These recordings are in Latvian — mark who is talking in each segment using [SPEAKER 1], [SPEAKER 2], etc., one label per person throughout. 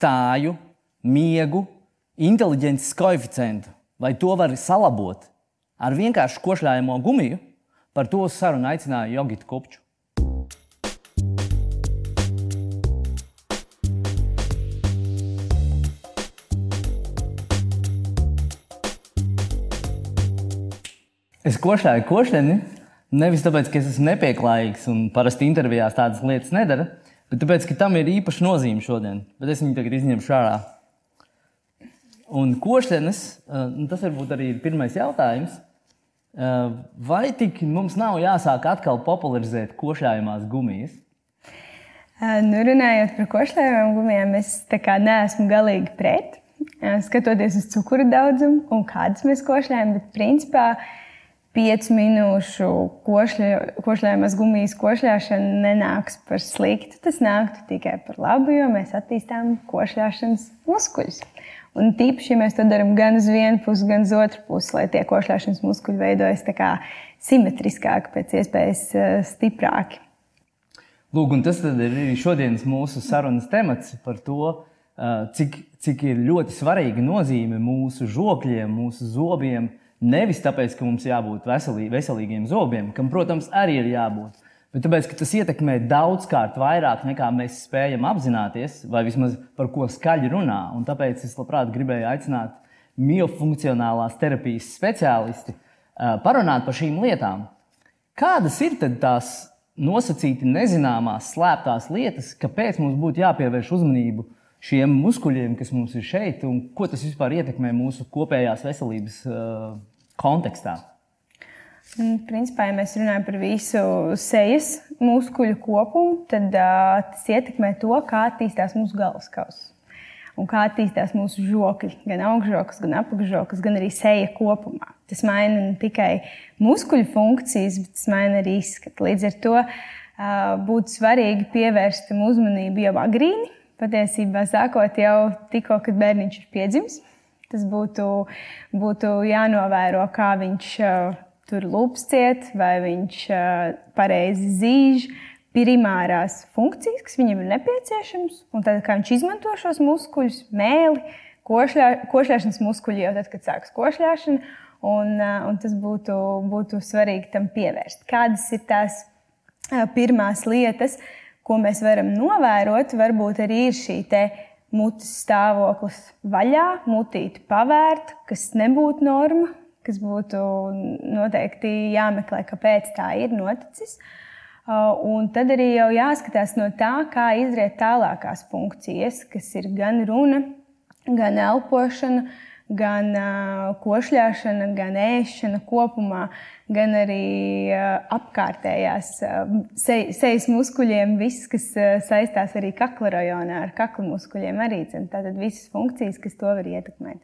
[SPEAKER 1] tāju, miegu, inteliģences koeficientu, vai to var salabot ar vienkāršu košļājamo gumiju, par to sarunu aicināja Jogitu Kopču. Es košļāju košļeni, nevis tāpēc, ka es esmu nepieklājīgs un parasti intervijās tādas lietas nedara, bet tāpēc, ka tam ir īpaša nozīme šodien. Bet es viņu tagad izņemšu ārā. Un košļenes, eh, tas varbūt arī ir pirmais jautājums. Eh, vai tik mums nav jāsāk atkal popularizēt košļājumās gumijas?
[SPEAKER 2] Eh, nu, runājot par košļājumām gumijām, es neesmu galīgi pret. Skatoties uz cukuru daudzumu un kādas mēs košļājam, bet principā uh, 5 minūšu košļājumas gumijas košļāšana nenāks par sliktu. Tas nāktu tikai par labu, jo mēs attīstām košļāšanas muskuļus. Un tīpaši, ja mēs to darām gan uz vienu pusi, gan uz otru pusi, lai tie košļāšanas muskuļi veidojas simetriskāki, pēc iespējas eh, stiprāki.
[SPEAKER 1] Lūk, tas ir arī šodienas mūsu sarunas temats par to, eh, cik, cik ir ļoti svarīga nozīme mūsu žokļiem, mūsu zobiem Nevis tāpēc, ka mums jābūt veselī, veselīgiem zobiem, kam, protams, arī ir jābūt, bet tāpēc, ka tas ietekmē daudzkārt vairāk nekā mēs spējam apzināties, vai vismaz par ko skaļi runā. Un tāpēc es labprāt gribēju aicināt miofunkcionālās terapijas speciālisti parunāt par šīm lietām. Kādas ir tās nosacīti nezināmās, slēptās lietas, kāpēc mums būtu jāpievērš uzmanība šiem muskuļiem, kas mums ir šeit, un ko tas vispār ietekmē mūsu kopējās veselības uh, kontekstā?
[SPEAKER 2] Principā, ja mēs runājam par visu sejas muskuļu kopumu, tad uh, tas ietekmē to, kā attīstās mūsu galvaskausa un kā attīstās mūsu žokļi, gan augšžoklis, gan apakšžoklis, gan arī seja kopumā. Tas maina ne tikai muskuļu funkcijas, bet tas maina arī izskatu. Līdz ar to uh, būtu svarīgi pievērst tam uzmanību jau agrīni. Patiesībā sākot jau tikko, kad bērniņš ir piedzimis, Tas būtu, būtu jānovēro, kā viņš tur lūps ciet, vai viņš pareizi zīž primārās funkcijas, kas viņam ir nepieciešamas, un tad kā viņš izmanto šos muskuļus, mēli, košļā, košļāšanas muskuļi jau tad, kad sākas košļāšana, un, un tas būtu, būtu svarīgi tam pievērst. Kādas ir tās pirmās lietas, ko mēs varam novērot, varbūt arī ir šī mutes stāvoklis vaļā, mutīti pavērt, kas nebūtu norma, kas būtu noteikti jāmeklē, kāpēc tā ir noticis. Un tad arī jau jāskatās no tā, kā izriet tālākās funkcijas, kas ir gan runa, gan elpošana, gan uh, košļāšana, gan ēšana kopumā, gan arī uh, apkārtējās uh, se, sejas muskuļiem, viss, kas uh, saistās arī kakla rajonā ar kakla muskuļiem, arī tātad visas funkcijas, kas to var ietekmēt.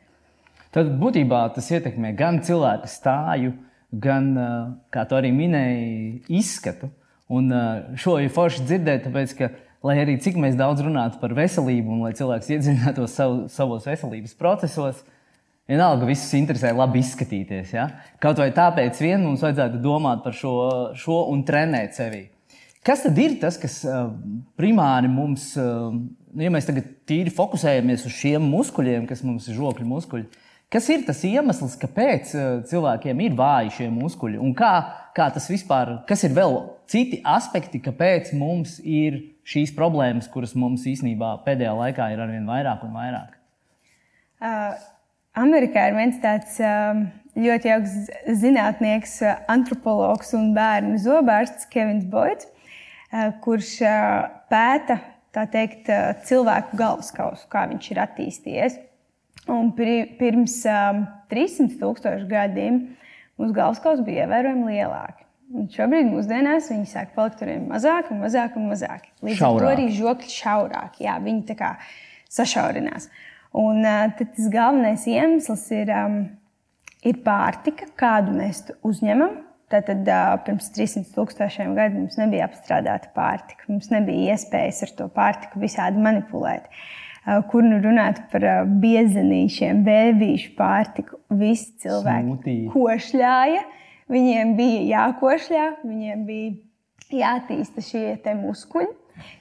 [SPEAKER 1] Tad būtībā tas ietekmē gan cilvēku stāju, gan, uh, kā tu arī minēji, izskatu. Un uh, šo ir forši dzirdēt, tāpēc, ka, lai arī cik mēs daudz runātu par veselību un lai cilvēks iedziļinātos savu, savos veselības procesos, uh, Vienalga, visus interesē labi izskatīties. Ja? Kaut vai tāpēc vien mums vajadzētu domāt par šo, šo un trenēt sevi. Kas tad ir tas, kas primāri mums, nu, ja mēs tagad tīri fokusējamies uz šiem muskuļiem, kas mums ir žokļu muskuļi, kas ir tas iemesls, kāpēc cilvēkiem ir vāji šie muskuļi un kā, kā tas vispār, kas ir vēl citi aspekti, kāpēc mums ir šīs problēmas, kuras mums īstenībā pēdējā laikā ir arvien vairāk un vairāk?
[SPEAKER 2] Uh Amerikā ir viens tāds um, ļoti jauks zinātnieks, uh, antropologs un bērnu zobārsts Kevins Boits, uh, kurš uh, pēta teikt, cilvēku galvaskausu, kā viņš ir attīstījies. Un pirms 300 um, tūkstošu gadiem mūsu galvaskausa bija ievērojami lielāka. Un šobrīd mūsdienās viņi sāk palikt vien mazāk un mazāk un mazāk. Līdz ar to arī žokļi šaurāk. Jā, viņi tā kā sašaurinās. Uh, Un tad tas galvenais iemesls ir, ir pārtika, kādu mēs uzņemam. Tātad pirms 300 tūkstošiem gadiem mums nebija apstrādāta pārtika. Mums nebija iespējas ar to pārtiku visādi manipulēt. Kur nu runāt par biezenīšiem, bēbīšu pārtiku, visi cilvēki Smutī. košļāja. Viņiem bija jākošļā, viņiem bija jātīsta šie muskuļi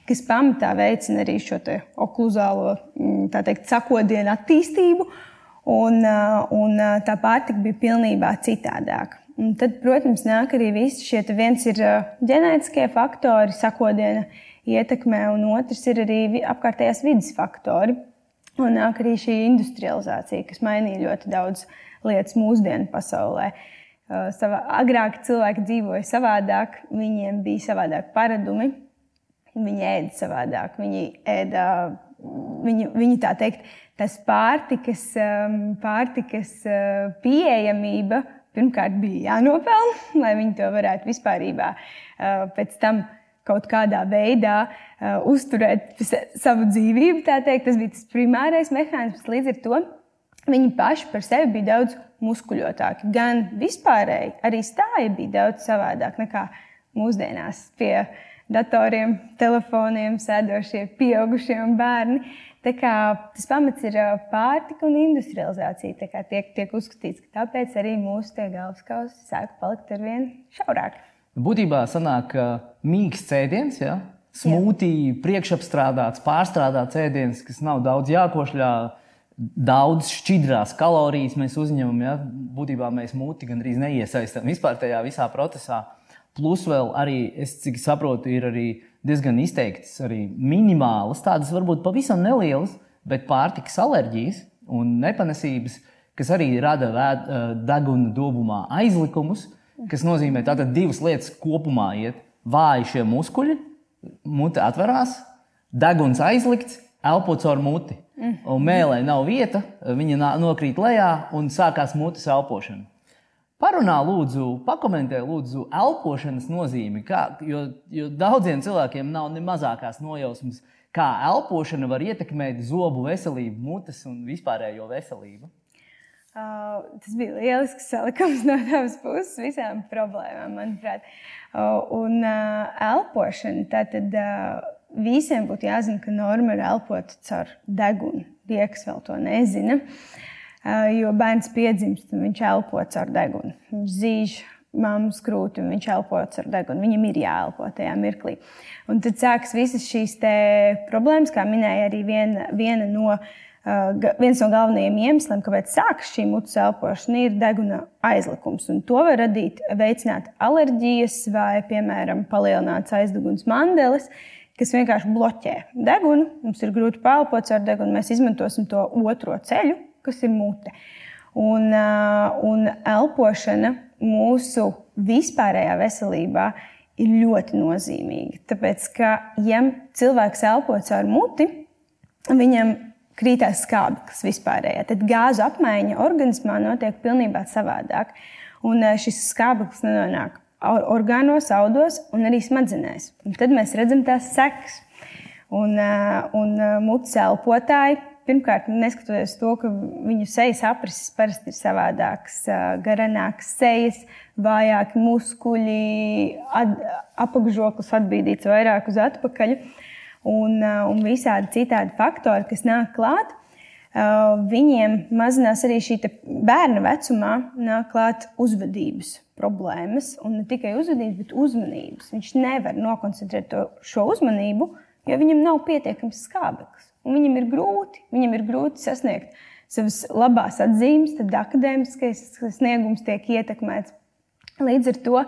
[SPEAKER 2] kas pamatā veicina arī šo okluzālo mm, teikt, sakodienu attīstību, un, un tā pārtika bija pilnībā citādāka. Un tad, protams, nāk arī visi šie viens ir ģenētiskie faktori, sakodiena ietekmē, un otrs ir arī apkārtējās vidas faktori. Un nāk arī šī industrializācija, kas mainīja ļoti daudz lietas mūsdienu pasaulē. Savā, agrāk cilvēki dzīvoja savādāk, viņiem bija savādāk paradumi, viņi ēda savādāk, viņi ēda, viņi, viņi tā teikt, tas pārtikas, pārtikas pieejamība pirmkārt bija jānopelna, lai viņi to varētu vispār pēc tam kaut kādā veidā uh, uzturēt savu dzīvību. Teikt, tas bija tas primārais mehānisms. Līdz ar to viņi paši par sevi bija daudz muskuļotāki. Gan vispārēji, arī stāja bija daudz savādāk nekā mūsdienās pie datoriem, telefoniem sēdošie pieaugušie un bērni. Tā kā, tas pamats ir pārtika un industrializācija. Tiek, tiek uzskatīts, ka tāpēc arī mūsu galvaskausi sāk palikt ar vien šaurāki.
[SPEAKER 1] Būtībā sanāk mīksts ēdiens, ja? smūtī, priekšapstrādāts, pārstrādāts ēdiens, kas nav daudz jākošļā. Daudz šķidrās kalorijas mēs uzņemam. Ja? Būtībā mēs mūti gandrīz neiesaistām vispār tajā visā procesā. Plus, vēl arī, es, cik saprotu, ir arī diezgan izteiktas, arī minimālas, tādas varbūt pavisam nelielas, bet pārtikas alerģijas un nepanesības, kas arī rada deguna dobumā aizlikumus kas nozīmē, ka divas lietas kopumā iet. Vāji šie muskuļi, mute atverās, deguns aizlikts, elpo caur muti. Un mēlē nav vieta, viņa nokrīt lejā un sākās mutes elpošana. Parunā, lūdzu, pakomentē, lūdzu, elpošanas nozīmi. Kā, jo, jo daudziem cilvēkiem nav ne mazākās nojausmas, kā elpošana var ietekmēt zobu veselību, mutes un vispārējo veselību.
[SPEAKER 2] Uh, tas bija lielisks salikums no tavas puses visām problēmām, manuprāt. Uh, un uh, elpošana. Tātad uh, visiem būtu jāzina, ka norma ir elpot caur degunu. Tie, kas vēl to nezina, uh, jo bērns piedzimst un viņš elpo caur degunu. Viņš zīž mammas krūti un viņš elpo caur degunu. Viņam ir jāelpo tajā mirklī. Un tad sākas visas šīs problēmas, kā minēja arī viena, viena no uh, viens no galvenajiem iemesliem, kāpēc sākas šī mutes elpošana, ir deguna aizlikums. Un to var radīt, veicināt alerģijas vai, piemēram, palielināts aizdeguns mandelis, kas vienkārši bloķē degunu. Mums ir grūti pelpot ar degunu, mēs izmantosim to otro ceļu, kas ir mute. Un, un elpošana mūsu vispārējā veselībā ir ļoti nozīmīga. Tāpēc, ka, ja cilvēks elpo caur muti, viņam krītās skābeklis vispārējā. Tad gāzu apmaiņa organismā notiek pilnībā savādāk. Un eh, šis skābeklis nenonāk orgānos, audos un arī smadzenēs. Un tad mēs redzam tās sekas. Un, eh, un mutes elpotāji, pirmkārt, neskatoties to, ka viņu sejas aprises parasti ir savādākas, garanākas sejas, vājāki muskuļi, ad, apakšžoklis atbīdīts vairāk uz atpakaļ. Un, un visādi citādi faktori, kas nāk klāt. Viņiem mazinās arī šī bērna vecumā, nāk klāt uzvedības problēmas. Un ne tikai uzvedības, bet uzmanības. Viņš nevar nokoncentrēt to, šo uzmanību, jo viņam nav pietiekams skābeklis. Viņam ir grūti, viņam ir grūti sasniegt savas labās atzīmes, tad akadēmiskais sniegums tiek ietekmēts. Līdz ar to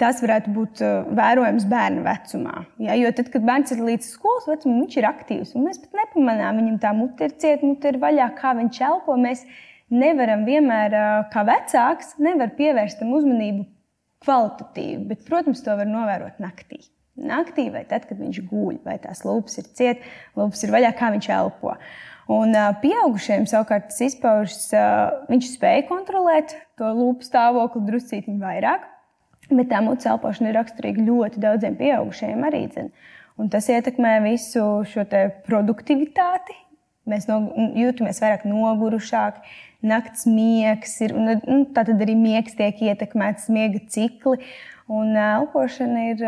[SPEAKER 2] tas varētu būt vērojams bērna vecumā. Ja, jo tad, kad bērns ir līdz skolas vecumam, viņš ir aktīvs. Mēs pat nepamanām, viņam tā mute ir cieta, mute ir vaļā, kā viņš elpo. Mēs nevaram vienmēr, kā vecāks, nevar pievērst tam uzmanību kvalitatīvi. Bet, protams, to var novērot naktī. Naktī vai tad, kad viņš guļ, vai tās lūpas ir cietas, lūpas ir vaļā, kā viņš elpo. Un pieaugušiem savukārt tas izpaužas, viņš spēja kontrolēt to lūpu stāvokli druscītiņu vairāk. Bet tā mutes elpošana ir raksturīga ļoti daudziem pieaugušajiem arī. Dzen. Un tas ietekmē visu šo produktivitāti. Mēs no, jūtamies vairāk nogurušāki, naktas miegs ir, un nu, tā tad arī miegs tiek ietekmēts, miega cikli. Un elpošana ir,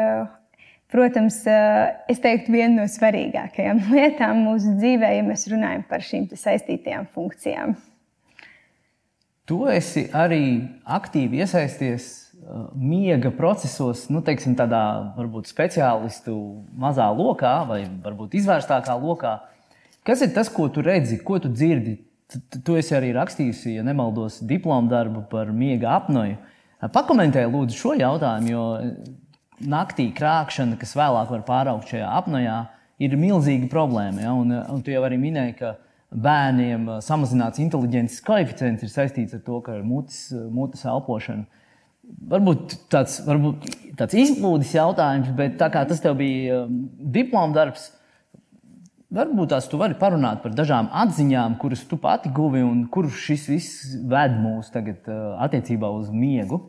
[SPEAKER 2] protams, es teiktu, viena no svarīgākajām lietām mūsu dzīvē, ja mēs runājam par šīm saistītajām funkcijām.
[SPEAKER 1] Tu esi arī aktīvi iesaisties miega procesos, nu, teiksim, tādā varbūt speciālistu mazā lokā vai varbūt izvērstākā lokā. Kas ir tas, ko tu redzi, ko tu dzirdi? Tu, tu esi arī rakstījusi, ja nemaldos, diplomu darbu par miega apnoju. Pakomentē lūdzu šo jautājumu, jo naktī krāpšana, kas vēlāk var pāraukt šajā apnojā, ir milzīga problēma. Ja? Un, un tu jau arī minēji, ka bērniem samazināts inteliģences koeficients ir saistīts ar to, ka ir mutes, mutes elpošana. Varbūt tāds, varbūt tāds izplūdes jautājums, bet tā kā tas tev bija um, diploma darbs, varbūt tās tu vari parunāt par dažām atziņām, kuras tu pati guvi un kur šis viss ved mūs tagad uh, attiecībā uz miegu.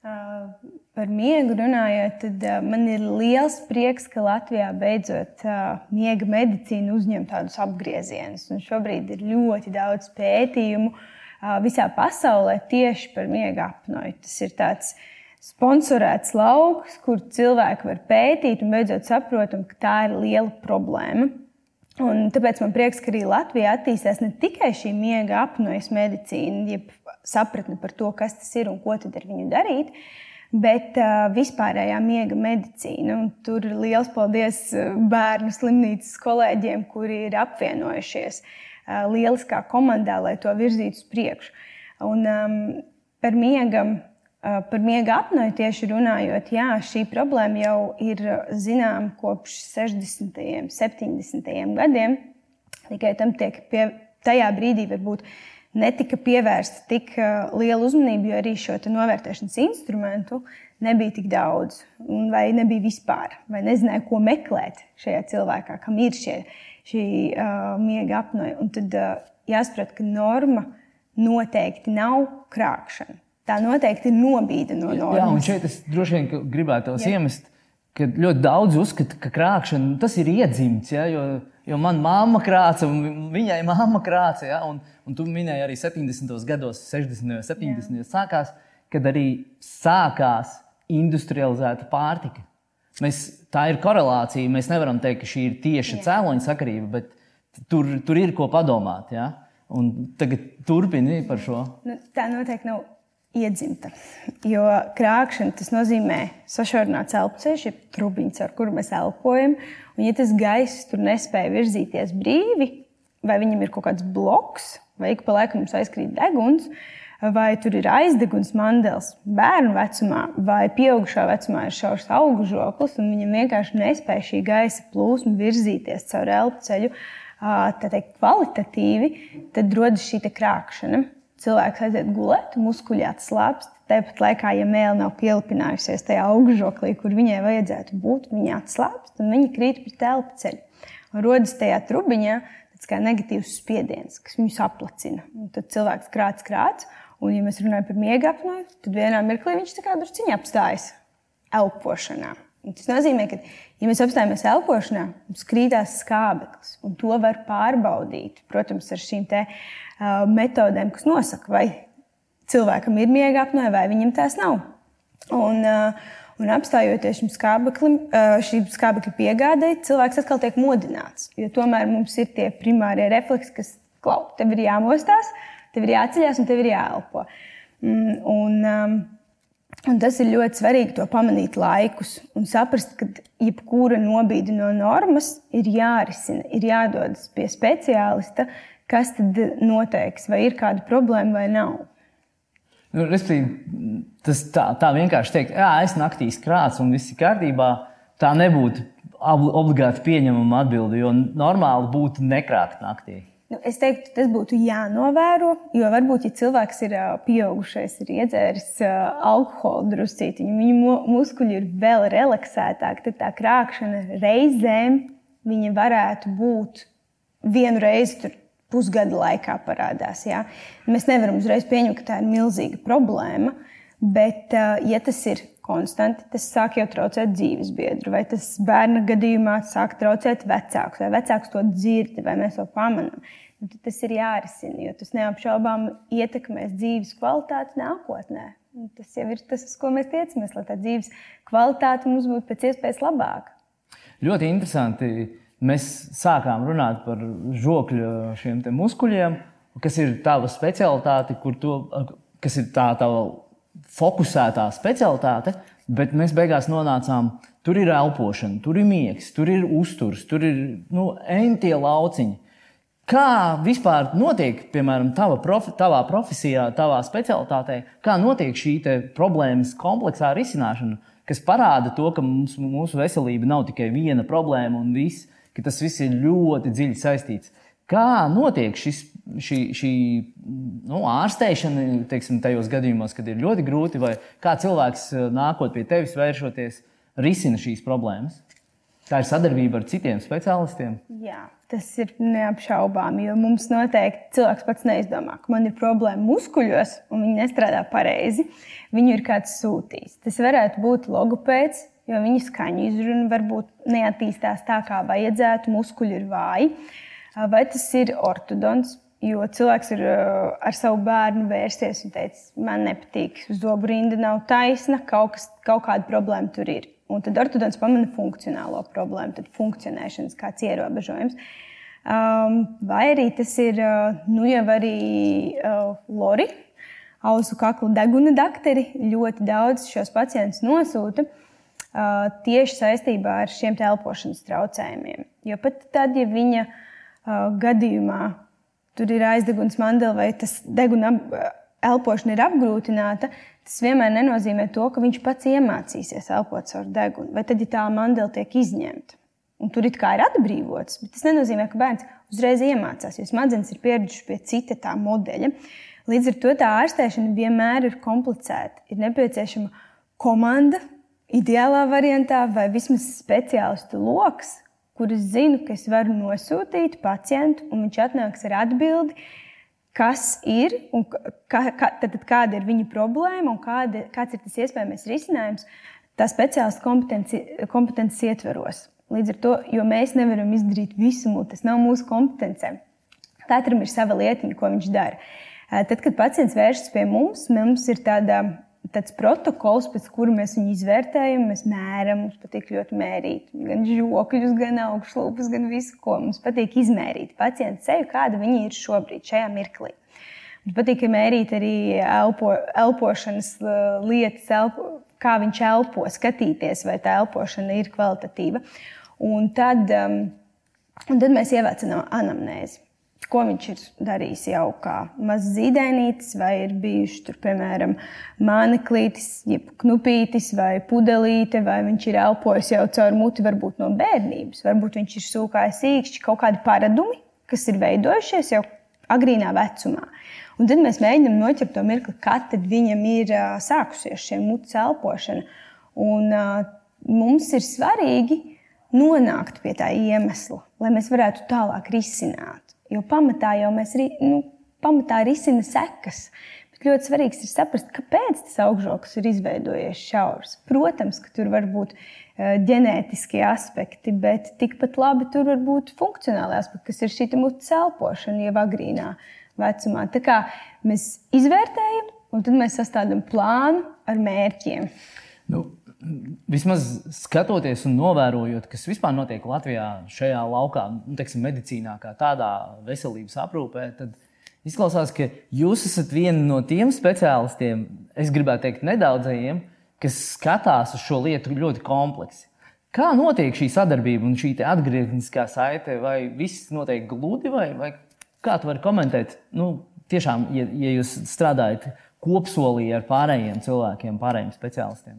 [SPEAKER 2] Uh, par miegu runājot, tad uh, man ir liels prieks, ka Latvijā beidzot uh, miega medicīna uzņem tādus apgriezienus. Un šobrīd ir ļoti daudz pētījumu uh, visā pasaulē tieši par miega apnoju. Tas ir tāds sponsorēts lauks, kur cilvēki var pētīt un beidzot saprotam, ka tā ir liela problēma. Un tāpēc man prieks, ka arī Latvijā attīstās ne tikai šī miega apnojas medicīna, jeb sapratne par to, kas tas ir un ko tad ar viņu darīt, bet uh, vispārējā miega medicīna. Un tur liels paldies bērnu slimnīcas kolēģiem, kuri ir apvienojušies uh, lieliskā komandā, lai to virzītu uz priekšu. Un, um, par miegam Par miega apnoju tieši runājot, jā, šī problēma jau ir zināma kopš 60. un 70. gadiem. Tikai tam tiek pie, tajā brīdī varbūt netika pievērsta tik liela uzmanība, jo arī šo novērtēšanas instrumentu nebija tik daudz, vai nebija vispār, vai nezināja, ko meklēt šajā cilvēkā, kam ir šie, šī uh, miega apnoja. Un tad uh, jāsaprot, ka norma noteikti nav krāpšana tā noteikti ir nobīde no normas.
[SPEAKER 1] Jā, un šeit es droši vien gribētu tos iemest. Ļoti daudz uzskata, ka krāpšana tas ir iedzimts. Ja, jo, jo manā mamma krāca, un viņai mamma krāca. Ja, un, un tu minēji arī 70. gados, 60. un 70. gados sākās, kad arī sākās industrializēta pārtika. Mēs, tā ir korelācija. Mēs nevaram teikt, ka šī ir tieša cēloņa sakarība, bet tur, tur ir ko padomāt. Ja? Un tagad turpini par šo.
[SPEAKER 2] Nu, tā noteikti nav iedzimta. Jo krāpšana tas nozīmē sašaurināts elpoceļš, ir trubiņš, ar kuru mēs elpojam. Un, ja tas gaiss tur nespēja virzīties brīvi, vai viņam ir kaut kāds bloks, vai ik pa laikam mums aizkrīt deguns, vai tur ir aizdeguns mandels bērnu vecumā, vai pieaugušā vecumā ir šaurs augšžoklis, un viņam vienkārši nespēja šī gaisa plūsma virzīties caur elpoceļu teikt, kvalitatīvi, tad rodas šī krāpšana cilvēks aiziet gulēt, muskuļi atslābst. Tāpat laikā, ja mēlē nav pielipinājusies tajā augšžoklī, kur viņai vajadzētu būt, viņa atslābst un viņa krīt pa telpu ceļu. Rodas tajā trubiņā tāds kā negatīvs spiediens, kas viņu saplacina. Un tad cilvēks krāts, krāts. Un, ja mēs runājam par miega apnoju, tad vienā mirklī viņš tā kā drusciņā apstājas elpošanā. Un tas nozīmē, ka, ja mēs apstājamies elpošanā, mums krītās skābeklis, un to var pārbaudīt, protams, ar šīm te, uh, metodēm, kas nosaka, vai cilvēkam ir miega apnoja, vai viņam tās nav. Un, uh, un apstājoties šim skābeklim, uh, šī skābekļa piegādēji, cilvēks atkal tiek modināts. Jo tomēr mums ir tie primārie refleksi, kas klau, tev ir jāmostās, tev ir jāceļās un tev ir jāelpo. Mm, un, um, Un tas ir ļoti svarīgi to pamanīt laikus un saprast, ka jebkura nobīde no normas ir jārisina, ir jādodas pie speciālista, kas tad noteiks, vai ir kāda problēma vai nav.
[SPEAKER 1] Respektīvi, tas tā, tā vienkārši teikt, ka es naktī krācu un viss ir kārtībā, tā nebūtu obligāti pieņemama atbilde, jo normāli būtu nekrāt naktī.
[SPEAKER 2] Nu, es teiktu, tas būtu jānovēro, jo varbūt, ja cilvēks ir pieaugušais, ir iedzēris alkoholu druscīti, viņa muskuļi ir vēl relaksētāki, tad tā krāpšana reizēm varētu būt vienu reizi pusgada laikā parādās. Jā. Mēs nevaram uzreiz pieņemt, ka tā ir milzīga problēma, bet, ja tas ir konstanti, tas sāk jau traucēt dzīves biedru, vai tas bērna gadījumā sāk traucēt vecākus, vai vecāks to dzird, vai mēs to pamanām. Nu, tas ir jārisina, jo tas neapšaubām ietekmēs dzīves kvalitāti nākotnē. Tas jau ir tas, uz ko mēs tiecamies, lai tā dzīves kvalitāte mums būtu pēc iespējas labāka.
[SPEAKER 1] Ļoti interesanti. Mēs sākām runāt par žokļu šiem muskuļiem, kas ir tava specialitāte, to, kas ir tā tava fokusētā specialitāte. Bet mēs beigās nonācām, tur ir elpošana, tur ir miegs, tur ir uzturs, tur ir nu, entie lauciņi. Kā vispār notiek, piemēram, tava profi, tavā profesijā, tavā specialitātē, kā notiek šī problēmas kompleksā risināšana, kas parāda to, ka mums, mūsu veselība nav tikai viena problēma un viss, ka tas viss ir ļoti dziļi saistīts. Kā notiek šis, šī, šī nu, ārstēšana, teiksim, tajos gadījumos, kad ir ļoti grūti, vai kā cilvēks nākot pie tevis, vēršoties, risina šīs problēmas? Tā ir sadarbība ar citiem specialistiem.
[SPEAKER 2] Jā, tas ir neapšaubāmi. Jo mums noteikti cilvēks pats neizdomā, ka man ir problēma muskuļos, un viņi nestrādā pareizi. Viņu ir kāds sūtījis. Tas varētu būt logopēds, jo viņa skaņu izruna varbūt neattīstās tā, kā vajadzētu, muskuļi ir vāji. Vai tas ir ortodons? Jo cilvēks ir ar savu bērnu vērsties un teicis, man nepatīk, zobu rinda nav taisna, kaut, kas, kaut kāda problēma tur ir. Un tad ortodons pamana funkcionālo problēmu, tad funkcionēšanas kāds ierobežojums. Um, vai arī tas ir nu jau arī Lori, ausu kakla deguna dakteri. Ļoti daudz šos pacientus nosūta uh, tieši saistībā ar šiem elpošanas traucējumiem. Jo pat tad, ja viņa gadījumā tur ir aizdeguns mandela vai tas deguna elpošana ir apgrūtināta, tas vienmēr nenozīmē to, ka viņš pats iemācīsies elpot caur degunu. Vai tad, ja tā mandela tiek izņemta, un tur it kā ir atbrīvots, bet tas nenozīmē, ka bērns uzreiz iemācās, jo smadzenes ir pieradušas pie cita tā modeļa. Līdz ar to tā ārstēšana vienmēr ir komplicēta. Ir nepieciešama komanda, ideālā variantā, vai vismaz speciālistu lokus, kurus zinu, ka es varu nosūtīt pacientu, un viņš atnāks ar atbildi kas ir un kā, kā, tad, kāda ir viņa problēma un kāda, kāds ir tas iespējamais risinājums tā speciālistu kompetenci, kompetences ietveros. Līdz ar to, jo mēs nevaram izdarīt visu, tas nav mūsu kompetencē. Katram ir sava lietiņa, ko viņš dara. Tad, kad pacients vēršas pie mums, mums ir tāda tāds protokols, pēc kura mēs viņu izvērtējam, mēs mēram, mums patīk ļoti mērīt. Gan žokļus, gan augšlūpas, gan visu, ko mums patīk izmērīt. Pacienta seju, kāda viņa ir šobrīd, šajā mirklī. Mums patīk mērīt arī elpo, elpošanas lietas, elpo, kā viņš elpo, skatīties, vai tā elpošana ir kvalitatīva. Un tad, um, un tad mēs ievācam anamnēzi ko viņš ir darījis jau kā mazs zīdainītis, vai ir bijuši tur, piemēram, māneklītis, jeb knupītis vai pudelīte, vai viņš ir elpojis jau caur muti, varbūt no bērnības, varbūt viņš ir sūkājis īkšķi, kaut kādi paradumi, kas ir veidojušies jau agrīnā vecumā. Un tad mēs mēģinām noķert to mirkli, kad viņam ir uh, sākusies šī mutes elpošana. Un, uh, mums ir svarīgi nonākt pie tā iemesla, lai mēs varētu tālāk risināt. Jo pamatā jau mēs nu, pamatā risina sekas. Bet ļoti svarīgs ir saprast, kāpēc tas augšžoks ir izveidojies šaurs. Protams, ka tur var būt uh, ģenētiskie aspekti, bet tikpat labi tur var būt funkcionāli aspekti, kas ir šī mutes elpošana jau agrīnā vecumā. Tā kā mēs izvērtējam, un tad mēs sastādām plānu ar mērķiem.
[SPEAKER 1] Nu, vismaz skatoties un novērojot, kas vispār notiek Latvijā šajā laukā, nu, teiksim, medicīnā, kā tādā veselības aprūpē, tad izklausās, ka jūs esat viena no tiem speciālistiem, es gribētu teikt, nedaudzajiem, kas skatās uz šo lietu ļoti kompleksi. Kā notiek šī sadarbība un šī atgriezniskā saite? Vai viss notiek gludi, vai, vai kā tu vari komentēt? Nu, tiešām, ja, ja jūs strādājat kopsolī ar pārējiem cilvēkiem, pārējiem speciālistiem.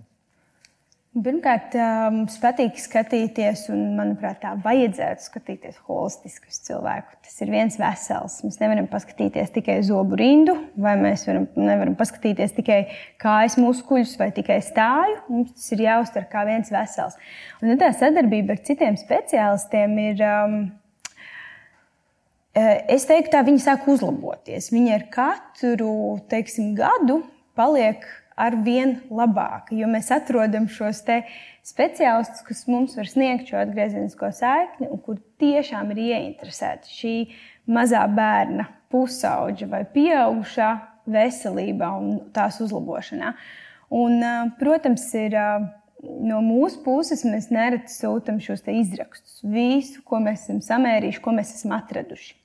[SPEAKER 2] Pirmkārt, mums patīk skatīties, un, manuprāt, tā vajadzētu skatīties holistiski uz cilvēku. Tas ir viens vesels. Mēs nevaram paskatīties tikai zobu rindu, vai mēs varam, nevaram paskatīties tikai kājas muskuļus vai tikai stāju. Mums tas ir jāuztver kā viens vesels. Un tā sadarbība ar citiem speciālistiem ir. Um, es teiktu, tā viņi sāk uzlaboties. Viņi ar katru teiksim, gadu paliek ar vien labāka, jo mēs atrodam šos speciālistus, kas mums var sniegt šo atgriezenisko saikni un kur tiešām ir ieinteresēti šī mazā bērna, pusauģa vai pieaugušā veselībā un tās uzlabošanā. Un, protams, ir no mūsu puses mēs nereti sūtām šos izrakstus, visu, ko mēs esam samērījuši, ko mēs esam atraduši.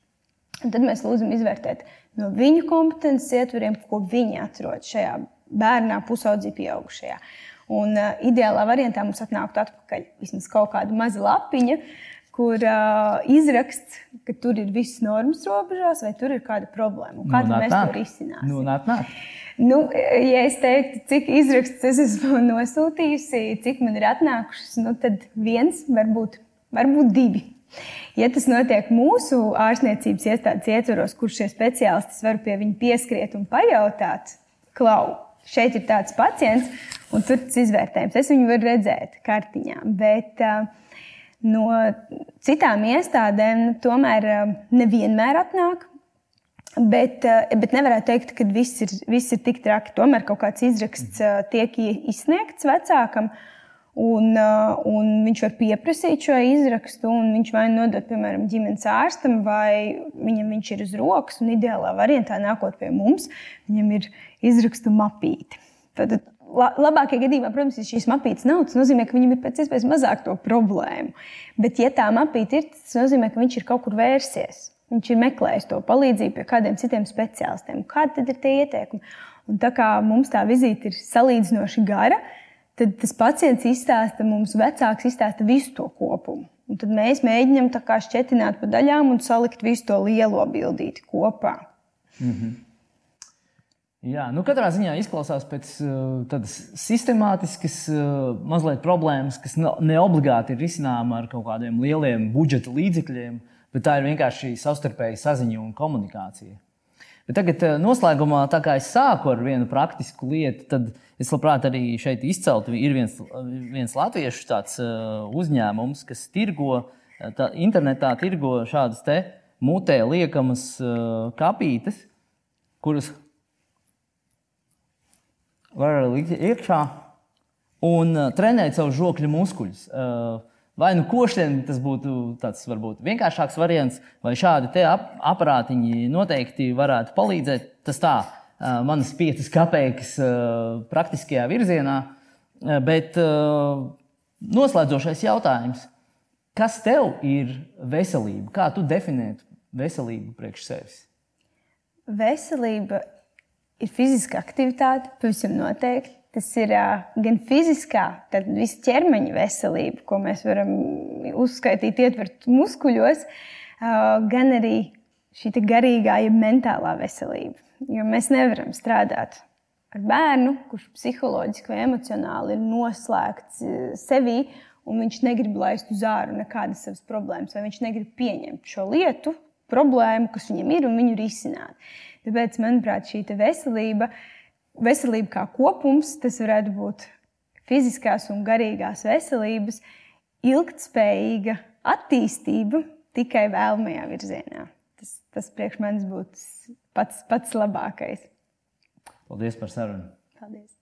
[SPEAKER 2] Un tad mēs lūdzam izvērtēt no viņu kompetences ietvariem, ko viņi atrod šajā bērnā, pusaudzī, pieaugušajā. Un uh, ideālā variantā mums atnāktu atpakaļ vismaz kaut kāda maza lapiņa, kur uh, izraksts, ka tur ir viss normas robežās, vai tur ir kāda problēma. Un kā nu, mēs nāk. to risināsim?
[SPEAKER 1] Nu, nāk, nāk.
[SPEAKER 2] Nu, ja es teiktu, cik izrakstus es esmu nosūtījusi, cik man ir atnākušas, nu, tad viens, varbūt, varbūt divi. Ja tas notiek mūsu ārstniecības iestādes ietvaros, kur šie speciālisti var pie viņa pieskriet un pajautāt, klau, šeit ir tāds pacients, un tur tas izvērtējums. Es viņu varu redzēt kartiņā, bet uh, no citām iestādēm tomēr uh, nevienmēr atnāk. Bet, uh, bet nevarētu teikt, ka viss ir, viss ir tik traki. Tomēr kaut kāds izraksts tiek izsniegts vecākam. Uh, Un, uh, un viņš var pieprasīt šo izrakstu, un viņš vai nu nodot, piemēram, ģimenes ārstam, vai viņam viņš ir uz rokas. Un ideālā variantā, nākot pie mums, viņam ir izrakstu mapīti. Tad, labākajā gadījumā, protams, ja šīs mapītes nav, tas nozīmē, ka viņam ir pēc iespējas mazāk to problēmu. Bet, ja tā mapīte ir, tas nozīmē, ka viņš ir kaut kur vērsies. Viņš ir meklējis to palīdzību pie kādiem citiem speciālistiem. Kādi tad ir tie ieteikumi? Un tā kā mums tā vizīte ir salīdzinoši gara, tad tas pacients izstāsta mums, vecāks izstāsta visu to kopumu. Un tad mēs mēģinām šķietināt pa daļām un salikt visu to lielo bildīti kopā. Mm -hmm.
[SPEAKER 1] Jā, nu katrā ziņā izklausās pēc uh, tādas sistemātiskas, uh, mazliet problēmas, kas ne obligāti ir risināma ar kaut kādiem lieliem budžeta līdzekļiem, bet tā ir vienkārši savstarpēja saziņa un komunikācija. Bet tagad, eh, noslēgumā, tā kā es sāku ar vienu praktisku lietu, tad es labprāt arī šeit izceltu. Ir viens, viens latviešu tāds, uh, uzņēmums, kas tirgo, eh, tā, internetā tirgo šādas mutē liekamas uh, kapītes, kuras var likt iekšā un uh, trenēt savu žokļu muskuļus. Uh, Vai nu košļiem tas būtu tāds varbūt vienkāršāks variants, vai šādi ap aparātiņi noteikti varētu palīdzēt. Tas tā, manas piecas kapeikas praktiskajā virzienā. Bet noslēdzošais jautājums. Kas tev ir veselība? Kā tu definētu veselību priekš sevis?
[SPEAKER 2] Veselība ir fiziska aktivitāte, pavisam noteikti. Tas ir gan fiziskā, tad visu ķermeņa veselība, ko mēs varam uzskaitīt, ietvert muskuļos, gan arī šī garīgā, ja mentālā veselība. Jo mēs nevaram strādāt ar bērnu, kurš psiholoģiski vai emocionāli ir noslēgts sevī, un viņš negrib laist uz ārā nekādas savas problēmas, vai viņš negrib pieņemt šo lietu, problēmu, kas viņam ir, un viņu risināt. Tāpēc, manuprāt, šī veselība veselība kā kopums, tas varētu būt fiziskās un garīgās veselības, ilgspējīga attīstība tikai vēlamajā virzienā. Tas, tas priekš manis būtu pats, pats labākais.
[SPEAKER 1] Paldies par sarunu!
[SPEAKER 2] Paldies!